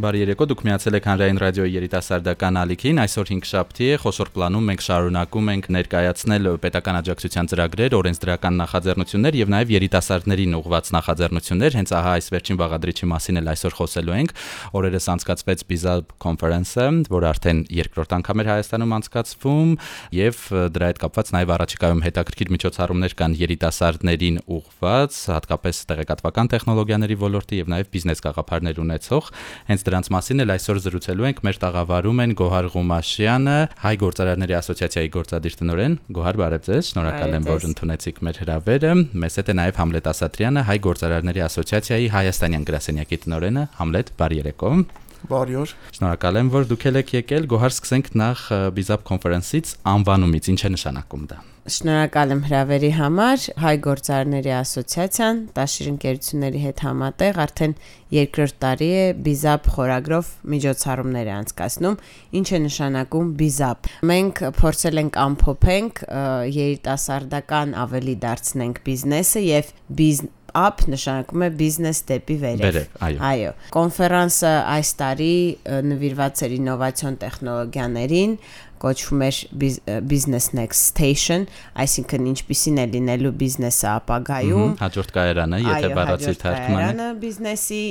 Բարի երեկո, դուք միացել եք Հանրային ռադիոյի երիտասարդական ալիքին։ Այսօր 5 շաբթի է, խոշոր պլանում մենք շարունակում ենք ներկայացնել պետական աջակցության ծրագրեր, օրենսդրական նախաձեռնություններ եւ նաեւ երիտասարդներին ուղղված նախաձեռնություններ։ Հենց ահա այս վերջին բաղադրիչի մասին էլ այսօր խոսելու ենք։ Օրերս անցկացվեց BIZAP կոնֆերանսը, որը արդեն երկրորդ անգամ էր Հայաստանում անցկացվում եւ դրա հետ կապված նաեւ առաջիկայում հետաքրքիր միջոցառումներ կան երիտասարդներին ուղղված, հատկապես տեղեկատվական տեխնոլոգիաների ոլորտի եւ նաեւ բիզնես գաղափարներ ունեցող։ Հենց Դրանց մասին էլ այսօր զրուցելու ենք մեր տաղավարում են Գոհար Ղումաշյանը, Հայ գործարարների ասոցիացիայի գործադիր տնօրեն։ Գոհար, բարև ձեզ, շնորհակալ եմ, որ ընդունեցիք մեր հրավերը։ Մեզ հետ է նաև Համլետ Ասատրյանը, Հայ գործարարների ասոցիացիայի Հայաստանյան գրասենյակի տնօրենը։ Համլետ, բարի երեկո։ Բարի օր։ Շնորհակալ եմ, որ դուք եք եկել։ Գոհար, սկսենք նախ Bizap կոնֆերանսից անվանումից, ինչ է նշանակում դա։ Շնորհակալ եմ հրավերի համար։ Հայ գործարարների ասոցիացիան տաշիր ընկերությունների հետ համատեղ արդեն երկրորդ տարի է Bizap խորագրով միջոցառումներ է անցկացնում, ինչ է նշանակում Bizap։ Մենք փորձել ենք ամփոփենք երիտասարդական ավելի դարձնենք բիզնեսը եւ բիզնես up նշանակում է business դեպի վերև։ Այո։ Կոնֆերանսը այս տարի նվիրված էր ինովացիոն տեխնոլոգիաներին, կոչվում էր Business Next Station, այսինքն ինչպիսին է լինելու բիզնեսը ապագայում։ Հաջորդ կայարանը, եթե բառացի թարգմանը։ Կայարանը բիզնեսի,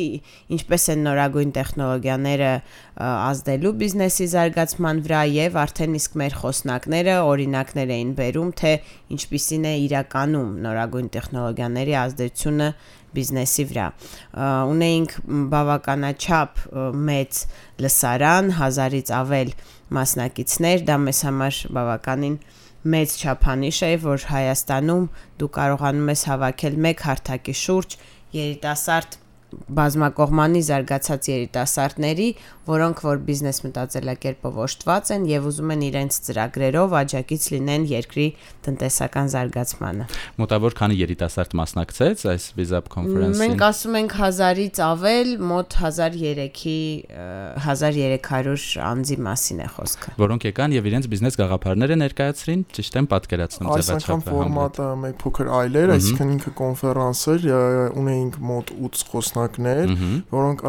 ինչպես են նորագույն տեխնոլոգիաները ազդելու բիզնեսի զարգացման վրա եւ արդեն իսկ մեր խոսնակները օրինակներ էին բերում, թե ինչպիսին է իրականում նորագույն տեխնոլոգիաների ազդեցությունը բիզնեսի վրա։ Ունեինք բավականաչափ մեծ լսարան, հազարից ավել մասնակիցներ, դա մեզ համար բավականին մեծ չափանիշ է, որ Հայաստանում դու կարողանում ես հավաքել մեկ հարթակի շուրջ երիտասարդ բազմակողմանի զարգացած երիտասարդների, որոնք որ բիզնես մտածելակերպով օժտված են եւ ուզում են իրենց ծրագրերով աջակից լինեն երկրի տնտեսական զարգացմանը։ Մոտավոր քանի երիտասարդ մասնակցեց այս Bizap կոնֆերանսին։ Մենք ասում ենք 1000-ից ավել, մոտ 1003-ի 1300 անձի մասին է խոսքը։ Որոնք եկան եւ իրենց բիզնես գաղափարները ներկայացրին, ճիշտ եմ պատկերացնում ձևաչափը։ Այս ֆորմատը մեկ փոքր այլ էր, այսինքն ինքը կոնֆերանս էր, ունեինք մոտ 8 խոսնակներ, որոնք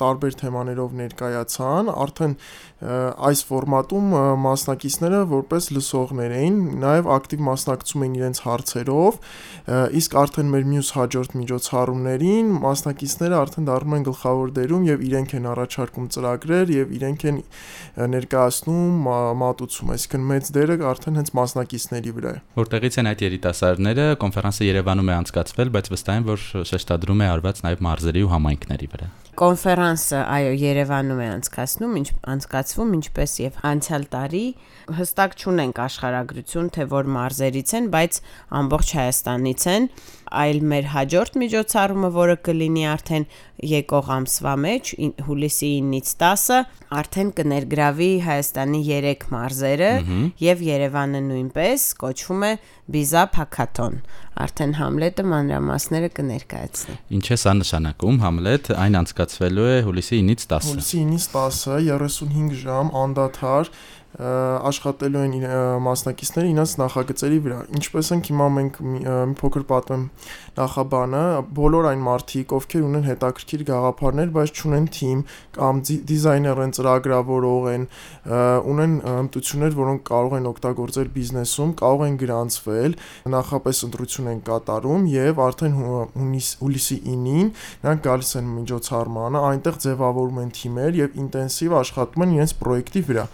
տարբեր թեմաներով ներկայացան, արդեն այս ֆորմատում մասնակիցները որպես լսողներ էին, նաև ակտիվ մասնակցում էին իրենց հարցերով, իսկ արդեն մեր մյուս հաջորդ միջոցառումներին մասնակիցները արդեն դառնում են գլխավոր դերում եւ իրենք են առաջարկում ծրագրեր եւ իրենք են ներկայացնում մատուցում, այսինքն մեծ դերը արդեն հենց մասնակիցների վրա է։ Որտեղից են այդ երիտասարդները, կոնֆերանսը Երևանում է անցկացվել, բայց վստահ եմ, որ շեշտադրում է արված նաև մարզերի ու համայնքների վրա կոնֆերանսը այո Երևանում է անցկացնում, ինչ անցկացվում, ինչպես եւ անցյալ տարի. Հստակ չունենք աշխարհագրություն, թե որ մարզերից են, բայց ամբողջ Հայաստանից են, այլ մեր հաջորդ միջոցառումը, որը կլինի արդեն եկող ամսվա մեջ, հուլիսի 9-ից 10-ը, արդեն կներգրավի Հայաստանի 3 մարզերը եւ Երևանը նույնպես կոչվում է Bizap Hackathon։ Արդեն Համլետը մանրամասները կներկայացնի։ Ինչ է սա նշանակում Համլետ, այն անցկացվելու է հուլիսի 9-ից 10-ը։ Հուլիսի 9-ից 10-ը 35 ժամ անդադար աշխատելու են մասնակիցները իրենց նախագծերի վրա։ Ինչպես ենք հիմա մենք մի փոքր պատմեմ նախաբանը, բոլոր այն մարդիկ, ովքեր ունեն հետաքրքիր գաղափարներ, բայց չունեն թիմ կամ դիզայներ են, ծրագրավորող են, ունեն հմտություններ, որոնք կարող են օգտագործել բիզնեսում, կարող են գրանցվել, նախապես ընտրություն են կատարում եւ արդեն հուլիսի 9-ին նրանք գալիս են միջոցառմանը, այնտեղ ձևավորում են թիմեր եւ ինտենսիվ աշխատում են իրենց պրոյեկտի վրա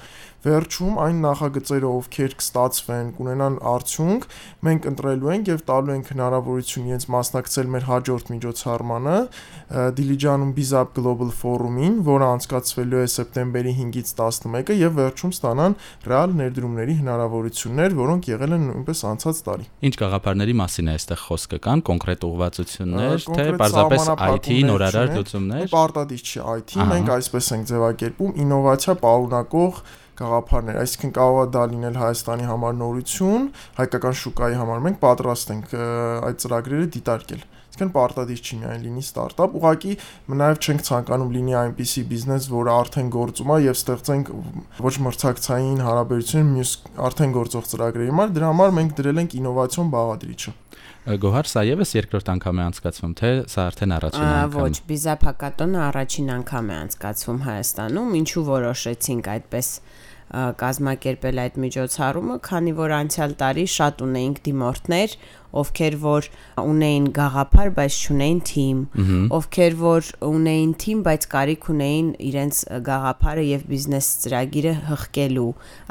վերջում այն նախագծերը, ովքեր կստացվեն, կունենան արդյունք, մենք ընտրելու ենք եւ տալու ենք հնարավորություն իրենց մասնակցել մեր հաջորդ միջոցառմանը Դիլիջանում Bizap Global Forum-ին, որը անցկացվելու է սեպտեմբերի 5-ից 11-ը եւ վերջում ստանան ռեալ ներդրումների հնարավորություններ, որոնք եղել են նույնպես անցած տարի։ Ինչ գաղափարների մասին է այստեղ խոսքը կան, կոնկրետ ուղղվածություններ, թե պարզապես IT նորարար լուծումներ։ Պարտադիր չի IT, մենք այսպես ենք ձևակերպում ինովացիա պարունակող գաղափարներ, այսինքն կարող է դա լինել Հայաստանի համար նորություն, հայկական շուկայի համար մենք պատրաստ ենք այդ ծրագրերը դիտարկել։ Այսինքն պարտադիր չի միայն լինի ստարտափ, ուղղակի նաև չենք ցանկանում լինի այնպիսի բիզնես, որը արդեն գործում է եւ ստեղծենք ոչ մրցակցային հարաբերություն մյուս արդեն գործող ծրագրերի համար, դրա համար մենք դրել ենք ինովացիոն բաղադրիչը։ Գոհար, սա եւս երկրորդ անգամ է անցկացվում, թե սա արդեն առաջին անգամն է։ Ոչ, բիզափակատոնը առաջին անգամ է անցկացվում Հայաստանում, ինչու որոշեցինք այդպես կազմակերպել այդ միջոցառումը, քանի որ անցյալ տարի շատ ունեինք դիմորդներ, ովքեր որ ունեին գաղափար, բայց չունեին թիմ, ովքեր որ ունեին թիմ, բայց կարիք ունեին իրենց գաղափարը եւ բիզնես ծրագիրը հղկելու։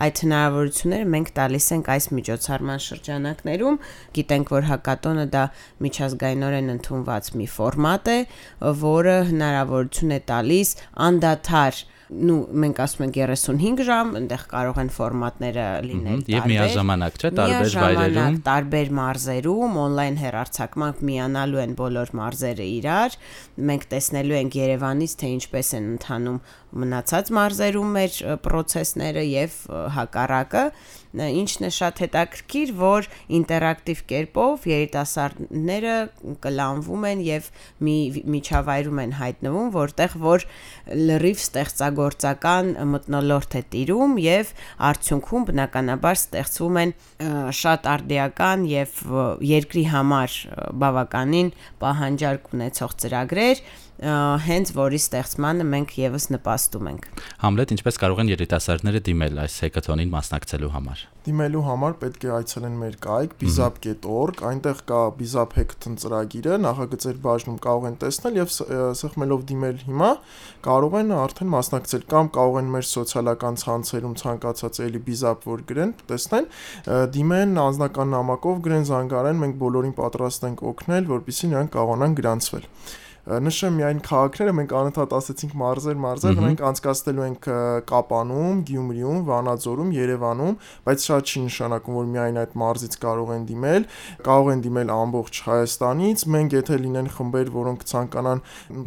Այդ հնարավորությունները մենք տալիս ենք այս միջոցառման շրջանակներում։ Գիտենք, որ հակատոնը դա միջազգայինորեն ընդունված մի ֆորմատ է, որը հնարավորություն է տալիս անդադար նու մենք ասում ենք 35 ժամ, այնտեղ կարող են ֆորմատները լինել տարբեր։ Եվ միաժամանակ, չէ, տարբեր վայրերում, տարբեր մարզերում, on-line հեռարձակմամբ միանալու են բոլոր մարզերը իրար։ Մենք տեսնելու ենք Երևանից, թե ինչպես են ընթանում մնացած մարզերում մեր process-ները եւ հակառակը ինչն է շատ հետաքրքիր, որ ինտերակտիվ կերպով երիտասարդները կլանվում են եւ մի միջավայրում են հայտնվում, որտեղ որ լրիվ ստեղծագործական մտնոլորտ է տիրում եւ արդյունքում բնականաբար ստեղծվում են շատ արդիական եւ երկրի համար բավականին պահանջարկ ունեցող ծրագրեր, հենց որի ստեղծմանը մենք եւս նպաստում ենք։ Համլետ ինչպես կարող են երիտասարդները դիմել այս հեկաթոնին մասնակցելու համար։ Դիմելու համար պետք է այցելեն մեր կայք bizap.org, այնտեղ կա bizap hackathon ծրագիրը, նախագծեր բաժնում կարող են տեսնել եւ սեղմելով դիմել հիմա կարող են արդեն մասնակցել կամ կարող են մեր սոցիալական ցանցերում ցանկացած էլի bizap որ գրեն, տեսնեն, դիմեն անձնական նամակով գրեն զանգարեն, մենք բոլորին պատրաստ ենք օգնել, որպեսզի նրանք կարողանան գրանցվել նշեմ միայն քաղաքները մենք անընդհատ ասացինք մարզեր, մարզեր, մենք անցկացնելու ենք Կապանում, Գյումրիում, Վանաձորում, Երևանում, բայց շատ չի նշանակում, որ միայն այդ մարզից կարող են դիմել, կարող են դիմել ամբողջ Հայաստանից, մենք եթե լինեն խմբեր, որոնք ցանկանան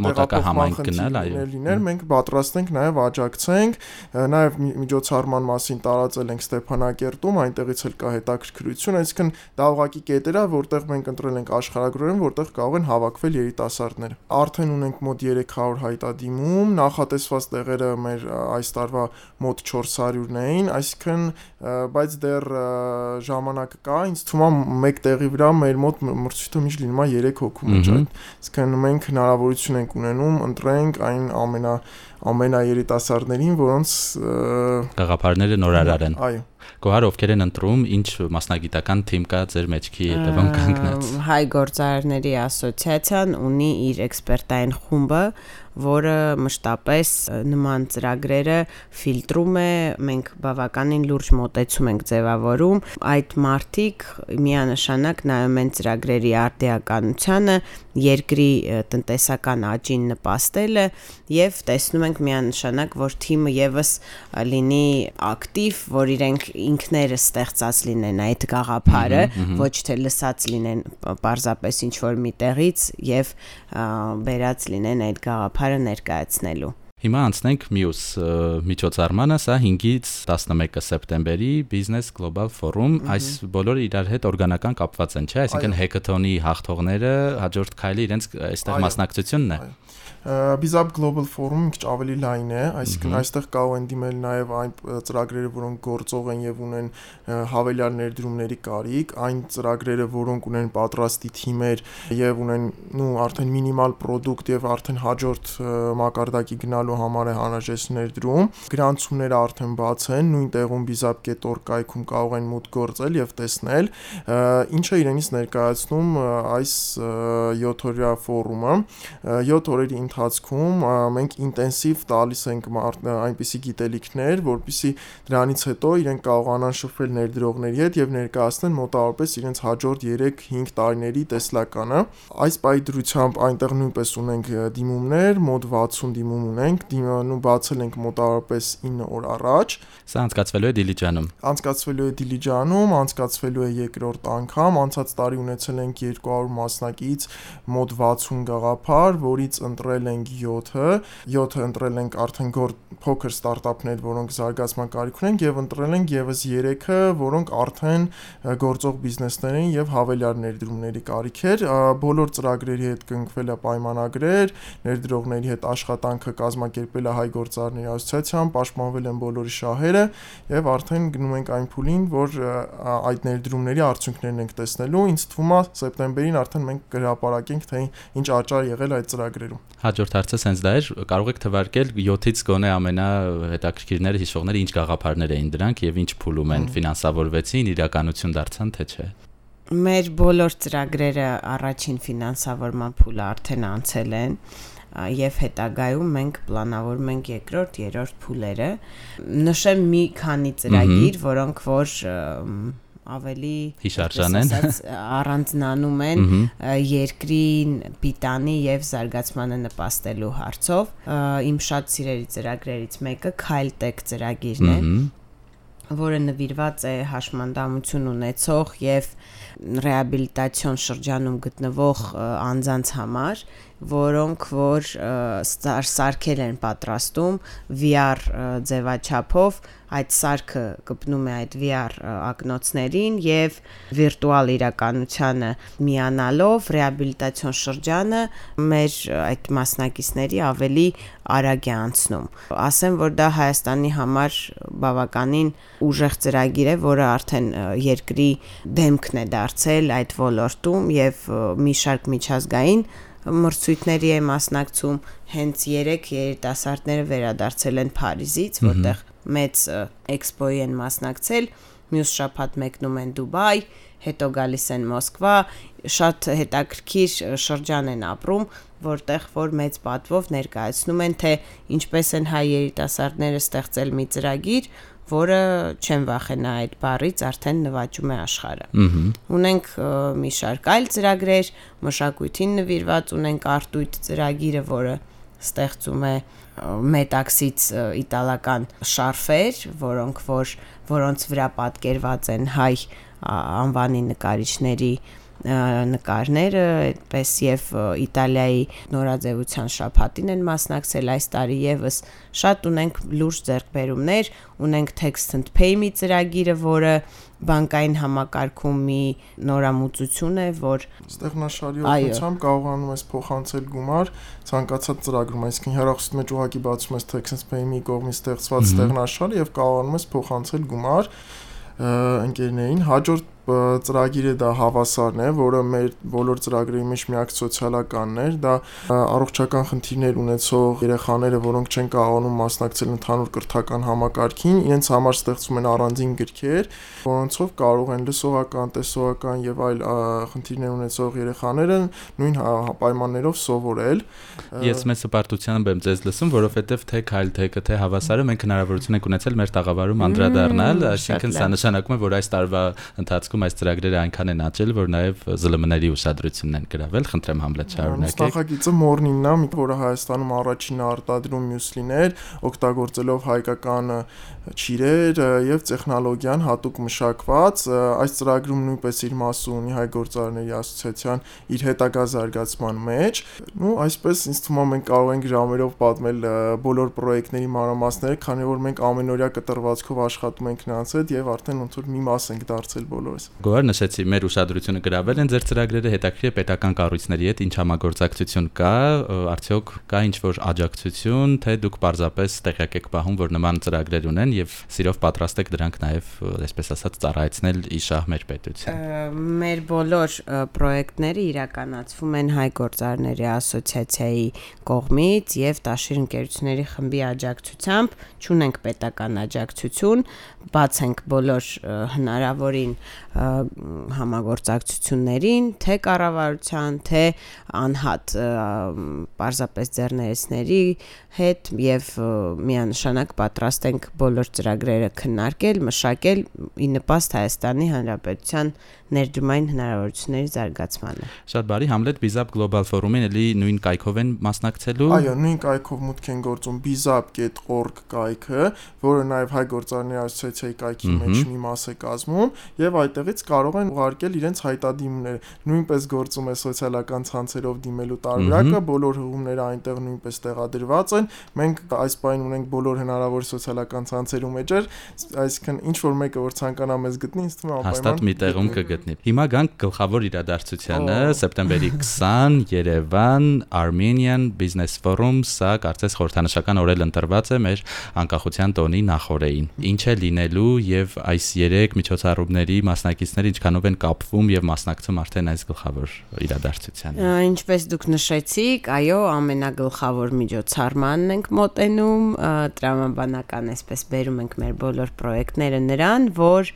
տեղափոխման գնալ, այո, լիներ, մենք պատրաստ ենք նաև աջակցենք, նաև միջոցառման մասին տարածել ենք Ստեփանակերտում, այնտեղից էլ կա հետաքրքրություն, այսինքն դա ուղղակի կետեր է, որտեղ մենք ընտրել ենք աշխարհագրորեն, որտեղ կարող են հավաքվել երիտասարդները արդեն ունենք մոտ 300 հայտադիմում, նախատեսված տեղերը մեր այս տարվա մոտ 400-ն էին, այսինքն բայց դեռ ժամանակ կա, ինձ թվում է մեկ տեղի վրա մեր մոտ մրցույթը միշտ լինում է 3 հոգու մեջ, այսինքն մենք հնարավորություն ենք ունենում ընտրենք այն ամենա ամենաերիտասարդներին, որոնց գաղափարները նորարար են։ Այո Գոհար ովքեր են ընտրում, ինչ մասնագիտական թիմ կա ձեր մեջքի հետևում կանգնած։ Հայ գործարարների ասոցիացիան ունի իր էքսպերտային խումբը, որը մշտապես նման ծրագրերը ֆիլտրում է, մենք բավականին լուրջ մոտեցում ենք ձևավորում։ Այդ մարտիկ միանշանակ նայում են ծրագրերի արդիականությանը, երկրի տնտեսական աճին նպաստելը եւ տեսնում ենք միանշանակ, որ թիմը եւս լինի ակտիվ, որ իրենք ինքները ստեղծած լինեն այդ գաղափարը, ոչ թե լսած լինեն պարզապես ինչ որ միտեղից եւ բերած լինեն այդ գաղափարը ներկայացնելու։ Հիմա անցնենք մյուս միջոցառմանը, սա 5-ից 11 սեպտեմբերի Business Global Forum, այս բոլորը իրար հետ օրգանական կապված են, չէ՞, այսինքն հեքաթոնի հաղթողները հաջորդ քայլը իրենց այստեղ մասնակցությունն է։ Bizap Global Forum-ը քիչ ավելի լայն է, այսինքն այստեղ կարող են դիմել նաև այն ծրագրերը, որոնք գործող են եւ ունեն հավելյալ ներդրումների կարիք, այն ծրագրերը, որոնք ունեն պատրաստի թիմեր եւ ունեն, նու արդեն մինիմալ product եւ արդեն հաջորդ մակարդակի գնալու համար է անհրաժեշտ ներդրում։ Գրանցումները արդեն բաց են, նույն տեղում bizap.org կայքում կարող են մուտք գործել եւ տեսնել, ինչը իրենից ներկայացնում այս 7-օրյա ֆորումը։ 7 օրերի ընթացքում մենք ինտենսիվ տալիս ենք այնպիսի գիտելիքներ, որpիսի դրանից հետո իրենք կարողանան շփվել ներդրողների հետ եւ ներկայացնեն մոտավորապես իրենց հաջորդ 3-5 տարիների տեսլականը։ Այս պայդրությամբ այնտեղ նույնպես ունենք դիմումներ, մոտ 60 դիմում ունենք ենք, նու բացել ենք մոտավորապես 9 օր առաջ։ Սա անցկացվելու է Դիլիջանում։ Անցկացվելու է Դիլիջանում, անցկացվելու է երկրորդ անգամ, անցած տարի ունեցել ենք 200 մասնակից, մոտ 60 գաղափար, որից ընտրել ենք 7-ը, 7-ը ընտրել ենք արդեն գոր փոքր ստարտափներ, որոնք զարգացման կարիք ունեն եւ ընտրել ենք եւս 3-ը, որոնք արդեն գործող բիզնեսներ են եւ հավելյալ ներդրումների կարիք էր։ Բոլոր ծրագրերի հետ կնքվել է պայմանագրեր, ներդրողների հետ աշխատանքը կազմակերպել է հայ գործարարների ասոցիացիան, պաշտպանվել են բոլորի շահերը եւ արդեն գնում ենք այն փուլին, որ այդ ներդրումների արդյունքներն ենք տեսնելու։ Ինձ թվում է սեպտեմբերին արդեն մենք կհրապարակենք թե ինչ աճար եղել այդ ծրագրերում։ Հաջորդ հարցը սենց դա էր, կարող եք թվարկել 7-ից գոնե ամենահետաքրքիրները հիշողները ինչ գաղափարներ էին դրանք եւ ինչ փուլում են ֆինանսավորվեցին, իրականություն դարձան թե չէ։ Մեր բոլոր ծրագրերը առաջին ֆինանսավորման փուլը արդեն անցել են եւ հետագայում մենք պլանավորում ենք երկրորդ, երրորդ փուլերը։ Նշեմ մի քանի ծրագիր, որոնք որ ավելի հիշարժան են առանձնանում են երկրի պիտանի եւ զարգացմանը նպաստելու հարցով իմ շատ սիրելի ծրագրերից մեկը Քայլտեկ ծրագիրն է որը նվիրված է հաշմանդամություն ունեցող եւ ռեաբիլիտացիոն շրջանում գտնվող անձանց համար, որոնք որ սարքել են պատրաստում VR ձևաչափով այդ սարքը կպնում է այդ VR ակնոցներին եւ վիրտուալ իրականությանը միանալով ռեաբիլիտացիոն շրջանը մեր այդ մասնակիցների ավելի արագ է անցնում։ Ասեմ, որ դա Հայաստանի համար բավականին ուժեղ ծրագիր է, որը արդեն երկրի դեմքն է դարձել այդ ոլորտում եւ մի շարք միջազգային մրցույթների է մասնակցում հենց 3 երիտասարդները վերադարձել են Փարիզից, որտեղ մեծ էքսպոյի են մասնակցել, մյուս շաբաթ մեկնում են Դուբայ, հետո գալիս են Մոսկվա, շատ հետաքրքիր շրջան են ապրում, որտեղ որ մեծ պատվով ներկայացնում են թե ինչպես են հայ երիտասարդները ստեղծել մի ծրագիր, որը չեն վախենա այդ բառից, արդեն նվաճում է աշխարհը։ Ունենք մի շարք այլ ծրագրեր, մշակույթին նվիրված ունենք արտույտ ծրագիրը, որը ստեղծում է մետաքսից իտալական շարֆեր, որոնք որ որոնց վրա պատկերված են հայ անվանի նկարիչների նկարները, այդպես եւ Իտալիայի նորաձևության շփաթին են մասնակցել այս տարի եւս շատ ունենք լուրջ ձեռքբերումներ, ունենք Text and Pay-մի ծրագիրը, որը բանկային համակարգում մի նորամուծություն է, որ ստեղնաշարի օգնությամբ կարողանում ես փոխանցել գումար ցանկացած ծրագրում, այսինքն հեռախոսի մեջ ուղակի բացում ես Text and Pay-ի կողմից ստեղծված ստեղնաշար եւ կարողանում ես փոխանցել գումար ընկերներին հաջորդ ծրագիրը դա հավասարն է, որը մեր բոլոր ծրագրերի մեջ միակ սոցիալականն էր, դա առողջական խնդիրներ ունեցող երեխաները, որոնք չեն կարողանում մասնակցել ընդհանուր կրթական համակարգին, իրենց համար ստեղծում են առանձին գրքեր, որոնցով կարող են լսողական, տեսողական եւ այլ խնդիրներ ունեցող երեխաները նույն պայմաններով սովորել։ Ես մեծ հպարտությամբ եմ ձեզ լսում, որովհետեւ թե քայլ թեկը թե հավասարը մենք հնարավորություն ենք ունեցել մեր տաղավարում անդրադառնալ, այսինքն սա նշանակում է, որ այս տարվա ընթացքում ընթացքում այս ծրագրերը այնքան են աճել, որ նաև ԶԼՄ-ների ուշադրությունն են գրավել։ Խնդրեմ Համլետ շարունակեք։ Նախագիծը Morning-ն է, որը Հայաստանում առաջինը արտադրում մյուսլիներ, օգտագործելով հայկական ճիրեր եւ տեխնոլոգիան հատուկ մշակված։ Այս ծրագրում նույնպես իր մասը ունի հայ գործարարների ասոցիացիան իր հետագա զարգացման մեջ։ Նու այսպես ինձ թվում է մենք կարող ենք ժամերով պատմել բոլոր պրոյեկտների մանրամասները, քանի որ մենք ամենօրյա կտրվածքով աշխատում ենք նրանց հետ եւ արդեն ոնց որ մի մաս ենք դարձել բոլորս։ Գոհար նշեցի, մեր ուշադրությունը գրավել են ձեր ծրագրերը հետաքրքիր պետական կառույցների հետ ինչ համագործակցություն կա, արդյոք կա ինչ-որ աջակցություն, թե դուք պարզապես տեղյակ եք պահում, որ նման ծրագրեր ունեն եւ սիրով պատրաստ եք դրանք նաեւ, այսպես ասած, ծառայեցնել իշահ մեր պետություն։ Մեր բոլոր պրոյեկտները իրականացվում են հայ գործարարների ասոցիացիայի կողմից եւ Տաշիր ընկերությունների խմբի աջակցությամբ, ճունենք պետական աջակցություն, բաց ենք բոլոր հնարավորին համագործակցություններին, թե կառավարության, թե անհատ պարզապես ձեռներեցների հետ եւ միանշանակ պատրաստ ենք բոլոր ծրագրերը քննարկել, մշակել ի նպաստ Հայաստանի Հանրապետության ներդրումային հնարավորությունների զարգացմանը։ Շատ բարի, Hamlet Bizap Global Forum-ին էլի նույն կայքով են մասնակցելու։ Այո, նույն կայքով մուտք են գործում bizap.org կայքը, որը նաև հայ գործարարների ասոցիացիայի կայքի մեջ մի մաս է կազմում, եւ այդտեղից կարող են ուղարկել իրենց հայտադիմները։ Նույնպես գործում է սոցիալական ցանցերով դիմելու տարբերակը, բոլոր հղումները այնտեղ նույնպես տեղադրված են։ Մենք այս բանը ունենք բոլոր հնարավոր սոցիալական ցանցերում էջեր, այսինքն ինչ որ մեկը որ ցանկանա մեզ գտնի, ինձ թվում է անպայման հաստատ մի տեղում կգտնի։ Հիմա գանք գլխավոր իրադարձությանը, սեպտեմբերի 20 Երևան Armenian Business Forum, սա կարծես խորհրդանշական օրել ընտրված է մեր անկախության տոնի նախորդին։ Ինչ է լինելու եւ այս 3 միջոցառումների մասնակիցները ինչքանով են կապվում եւ մասնակցում արդեն այս գլխավոր իրադարձությանը։ Ինչպես դուք նշեցիք, այո, ամենագլխավոր միջոցառմանն ենք մոտենում, տրամաբանական այսպես բերում ենք մեր բոլոր պրոյեկտները նրան, որ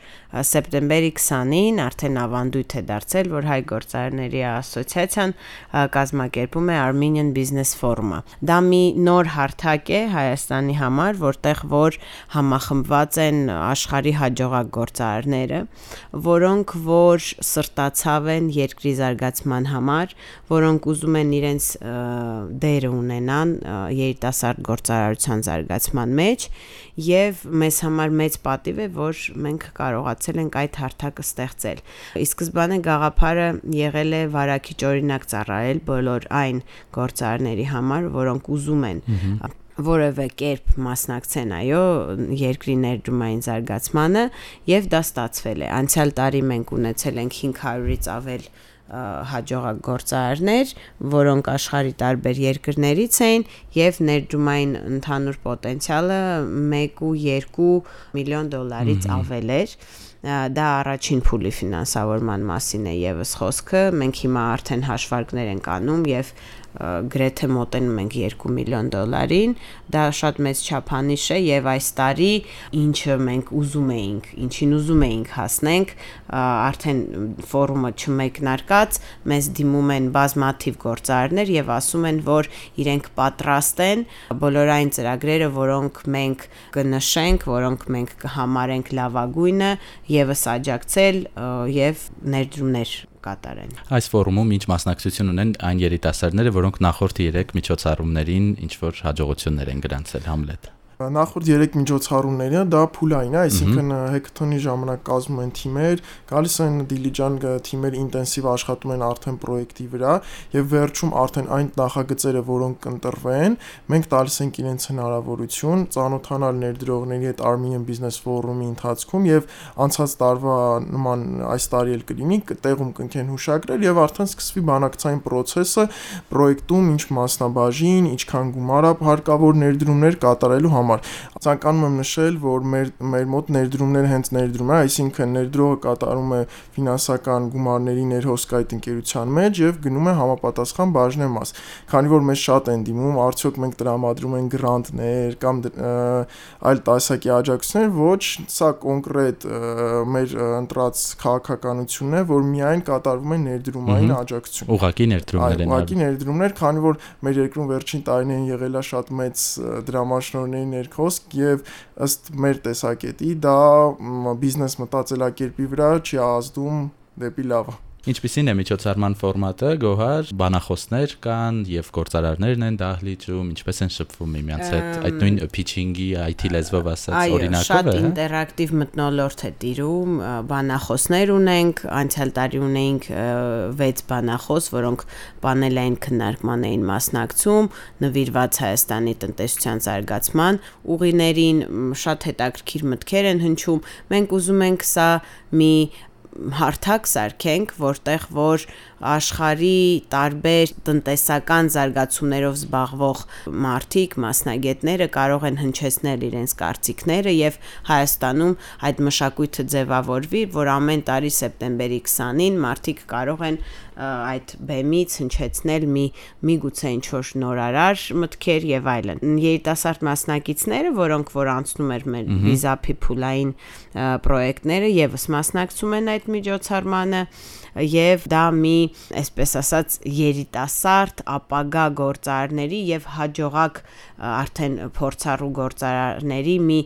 սեպտեմբերի 20-ին արդեն ավանդույթ է դարձել, որ հայ գործարարների ասոցիացիան կազմակերպում է Armenian Business Forum-ը։ Դա մի նոր հարթակ է Հայաստանի համար, որտեղ որ համախմբված են աշխարհի հաջողակ գործարարները, որոնք որ սրտացավ են երկրի զարգացման համար, որոնք ուզում են իրենց դերը ունենան երիտասարդ գործարարության զարգացման մեջ եւ մեզ համար մեծ պատիվ է, որ մենք կարողացել ենք այդ հարթակը ստեղծել։ Ի սկզբանե գաղափարը եղել է վարակիչ օրինակ ծառայել բոլոր այն գործարարների համար, որոնք ուզում են որևէ կերպ մասնակցեն այո երկրի ներդրումային զարգացմանը եւ դա ստացվել է անցյալ տարի մենք ունեցել ենք 500-ից ավել հաջողակ գործարարներ, որոնք աշխարի տարբեր երկրներից էին եւ ներդրումային ընդհանուր պոտենցիալը 1.2 միլիոն դոլարից ավել էր դա առաջին փուլի ֆինանսավորման մասին է եւս խոսքը մենք հիմա արդեն հաշվարկներ ենք անում եւ գրեթե մոտենում ենք 2 միլիոն դոլարին, դա շատ մեծ չափանիշ է եւ այս տարի ինչը մենք ուզում էինք, ինչին ուզում էինք հասնենք, արդեն ֆորումը չմեկնարկած, մեզ դիմում են բազմաթիվ գործարարներ եւ ասում են, որ իրենք պատրաստ են բոլոր այն ծրագրերը, որոնք մենք կնշենք, որոնք մենք կհամարենք լավագույնը, եւս աջակցել եւ ներդրումներ կատարեն։ Այս ֆորումում ինչ մասնակցություն ունեն այն երիտասարդները, որոնք նախորդ 3 միջոցառումներին ինչ որ հաջողություններ են գրանցել Համլետ նախորդ 3 միջոցառումները դա փուլային է, այսինքն հեքաթոնի ժամանակ կազմում են թիմեր, գալիս են դիլիջան թիմեր ինտենսիվ աշխատում են արդեն պրոյեկտի վրա եւ վերջում արդեն այն նախագծերը, որոնք կընտրվեն, մենք տալիս ենք իրենց հնարավորություն ծանոթանալ ներդրողների հետ Armenian Business Forum-ի ընթացքում եւ անցած տարվա նման այս տարի էլ կլինի, տեղում կընկեն հուշագրեր եւ արդեն սկսվի բանակցային process-ը պրոյեկտում ինչ մասնաբաժին, ինչքան գումար հարկավոր ներդրումներ կատարելու համար համար։ Ցանկանում եմ նշել, որ մեր մեր մոտ ներդրումները հենց ներդրում է, այսինքն ներդրողը կատարում է ֆինանսական գումարների ներհոսքայտ ընկերության մեջ եւ գնում է համապատասխան բաժնեմաս։ Քանի որ մեզ շատ են դիմում, արդյոք մենք տրամադրում ենք գրանտներ կամ այլ տասակի աջակցություններ, ոչ, սա կոնկրետ մեր ընտրած քաղաքականությունն է, որ միայն կատարվում է ներդրումային աջակցություն։ Ուղղակի ներդրումներ են։ Ուղղակի ներդրումներ, քանի որ մեր երկրում վերջին տարիներին եղել է շատ մեծ դրամաշնորհների ներքոսք եւ ըստ մեր տեսակետի դա բիզնես մտածելակերպի վրա չի ազդում դեպի լավը Ինչպիսին է միջոցառման ֆորմատը, Գոհար, բանախոսներ կան եւ գործարարներն են դահլիճում, ինչպես են շփվում միմյանց հետ, այդ նույն pitching-ի IT լեզվով ասած օրինակով է։ Այո, շատ ինտերակտիվ մտնոլորտ է տիրում, բանախոսներ ունենք, անցյալ տարի ունեինք 6 բանախոս, որոնք պանելային քննարկման էին մասնակցում, նվիրված Հայաստանի տնտեսության զարգացման ուղիներին, շատ հետաքրքիր մտքեր են հնչում։ Մենք ուզում ենք սա մի հարթակ սարքենք, որտեղ որ աշխարի տարբեր տնտեսական զարգացումներով զբաղվող մարդիկ, մասնագետները կարող են հնչեցնել իրենց կարծիքները եւ Հայաստանում այդ մշակույթը ձևավորվի, որ ամեն տարի սեպտեմբերի 20-ին մարդիկ կարող են այդ բեմից հնչեցնել մի միգուցե ինչ որ նորարար մտքեր եւ այլն։ Երիտասարդ մասնակիցները, որոնք որ անցնում էր մեր վիզապի փուլային պրոյեկտները եւս մասնակցում են այդ միջոցառմանը եւ դա մի, այսպես ասած, երիտասարդ ապագա գործարարների եւ հաջողակ արդեն փորձառու գործարարների մի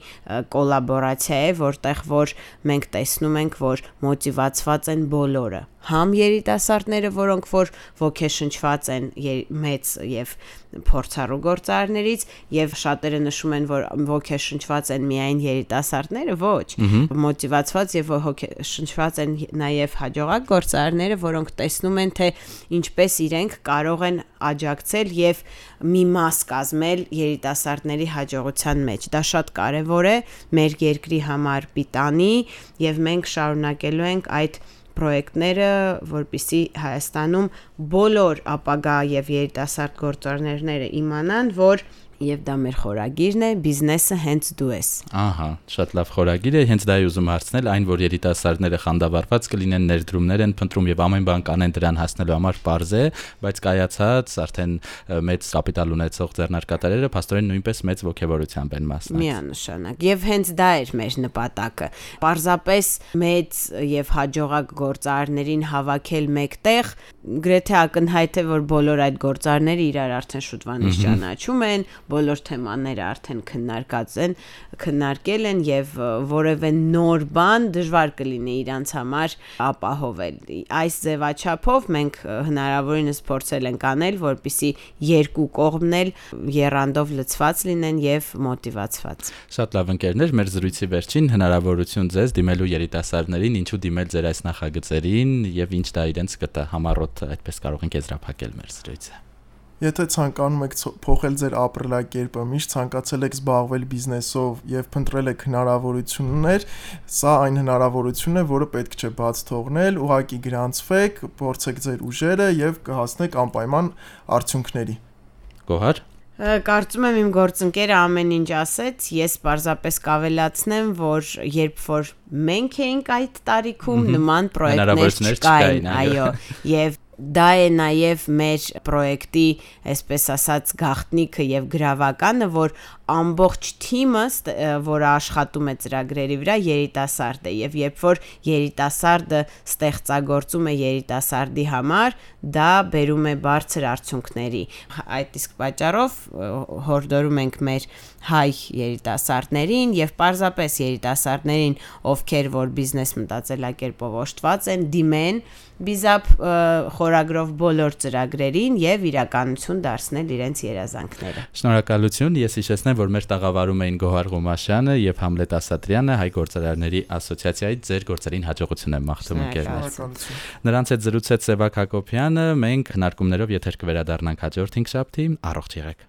կոլաբորացիա է, որտեղ որ մենք տեսնում ենք, որ մոտիվացված են բոլորը համ երիտասարդները, որոնք որ ոգեշնչված են մեծ եւ փորձառու գործարարներից եւ շատերը նշում են, որ ոգեշնչված են միայն երիտասարդները, ոչ, մոտիվացված եւ ոգեշնչված են նաեւ հաջողակ գործարարները, որոնք տեսնում են, թե ինչպես իրենք կարող են աջակցել եւ մի մաս կազմել երիտասարդների հաջողության մեջ։ Դա շատ կարեւոր է մեր երկրի համար պիտանի եւ մենք շարունակելու ենք այդ պրոյեկտները, որպիսի Հայաստանում բոլոր ապագա եւ երիտասարդ գործարարները իմանան, որ եւ դա մեր խորագիրն է բիզնեսը հենց դու ես ահա շատ լավ խորագիր է հենց դա է ուզում հարցնել այն որ երիտասարդները խանդավառված կլինեն ներդրումներ են փնտրում եւ ամեն բան կանեն դրան հասնելու համար པարզ է բայց կայացած արդեն մեծ կապիտալ ունեցող ձեռնարկատարերը փաստորեն նույնպես մեծ ողջավորությամբ են մասնակցում միանշանակ եւ հենց դա էր մեր նպատակը պարզապես մեծ եւ հաջողակ գործարարներին հավաքել մեկտեղ գրեթե ակնհայտ է որ բոլոր այդ գործարարները իրար արդեն շուտվանից ճանաչում են բոլոր թեմաները արդեն քննարկած են, քննարկել են եւ որևէ նոր բան դժվար կլինի իրանց համար ապահովել։ Այս ձևաչափով մենք հնարավորինս փորձել ենք անել, որպիսի երկու կողմն էլ երանդով լցված լինեն եւ մոտիվացված։ Շատ լավ ընկերներ, մեր զրույցի վերջին հնարավորություն ձեզ դիմելու երիտասարդներին, ինչու դիմել ձեր այս նախագծերին եւ ինչ դա իրենց կտա համառոտ այդպես կարող ենք եզրափակել մեր զրույցը։ Եթե ցանկանում եք փոխել ձեր ապրելակերպը, միշտ ցանկացել եք զբաղվել բիզնեսով եւ փնտրել եք հնարավորություններ, սա այն հնարավորությունն է, որը պետք չէ բաց թողնել, ուղակի գրանցվեք, փորձեք ձեր ուժերը եւ կհասնեք անպայման արդյունքների։ Գոհար Կարծում եմ իմ գործընկերը ամեն ինչ ասեց, ես պարզապես կավելացնեմ, որ երբ որ մենք էինք այդ տարիքում նման պրոյեկտներ չկային, այո, եւ դա է նաև մեր պրոյեկտի, այսպես ասած, գաղտնիքը եւ գրավականը, որ ամբողջ թիմը, որը աշխատում է ծրագրերի վրա, երիտասարդ է եւ երբ որ երիտասարդը ստեղծագործում է երիտասարդի համար, դա բերում է բարձր արդյունքների։ Այդ իսկ պատճառով հորդորում ենք մեր հայ երիտասարդներին եւ պարզապես երիտասարդներին, ովքեր որ բիզնես մտածելակերպով օժտված են, դիմեն բիզապ խորագրով բոլոր ծրագրերին եւ իրականություն դարձնել իրենց երազանքները։ Շնորհակալություն, ես հիշեցնեմ, որ մեր տաղավարում էին Գոհար Ղոմաշյանը եւ Համլետ Ասատրյանը հայ գործարարների ասոցիացիայի ձեր գործերին հաջողություն եմ մաղթում ընկերներ։ Նրանց հետ զրուցեց Սևակ Հակոբյանը, մենք հնարկումներով եթեր կվերադառնանք հաջորդ 5 շաբթի, առողջ եղեք։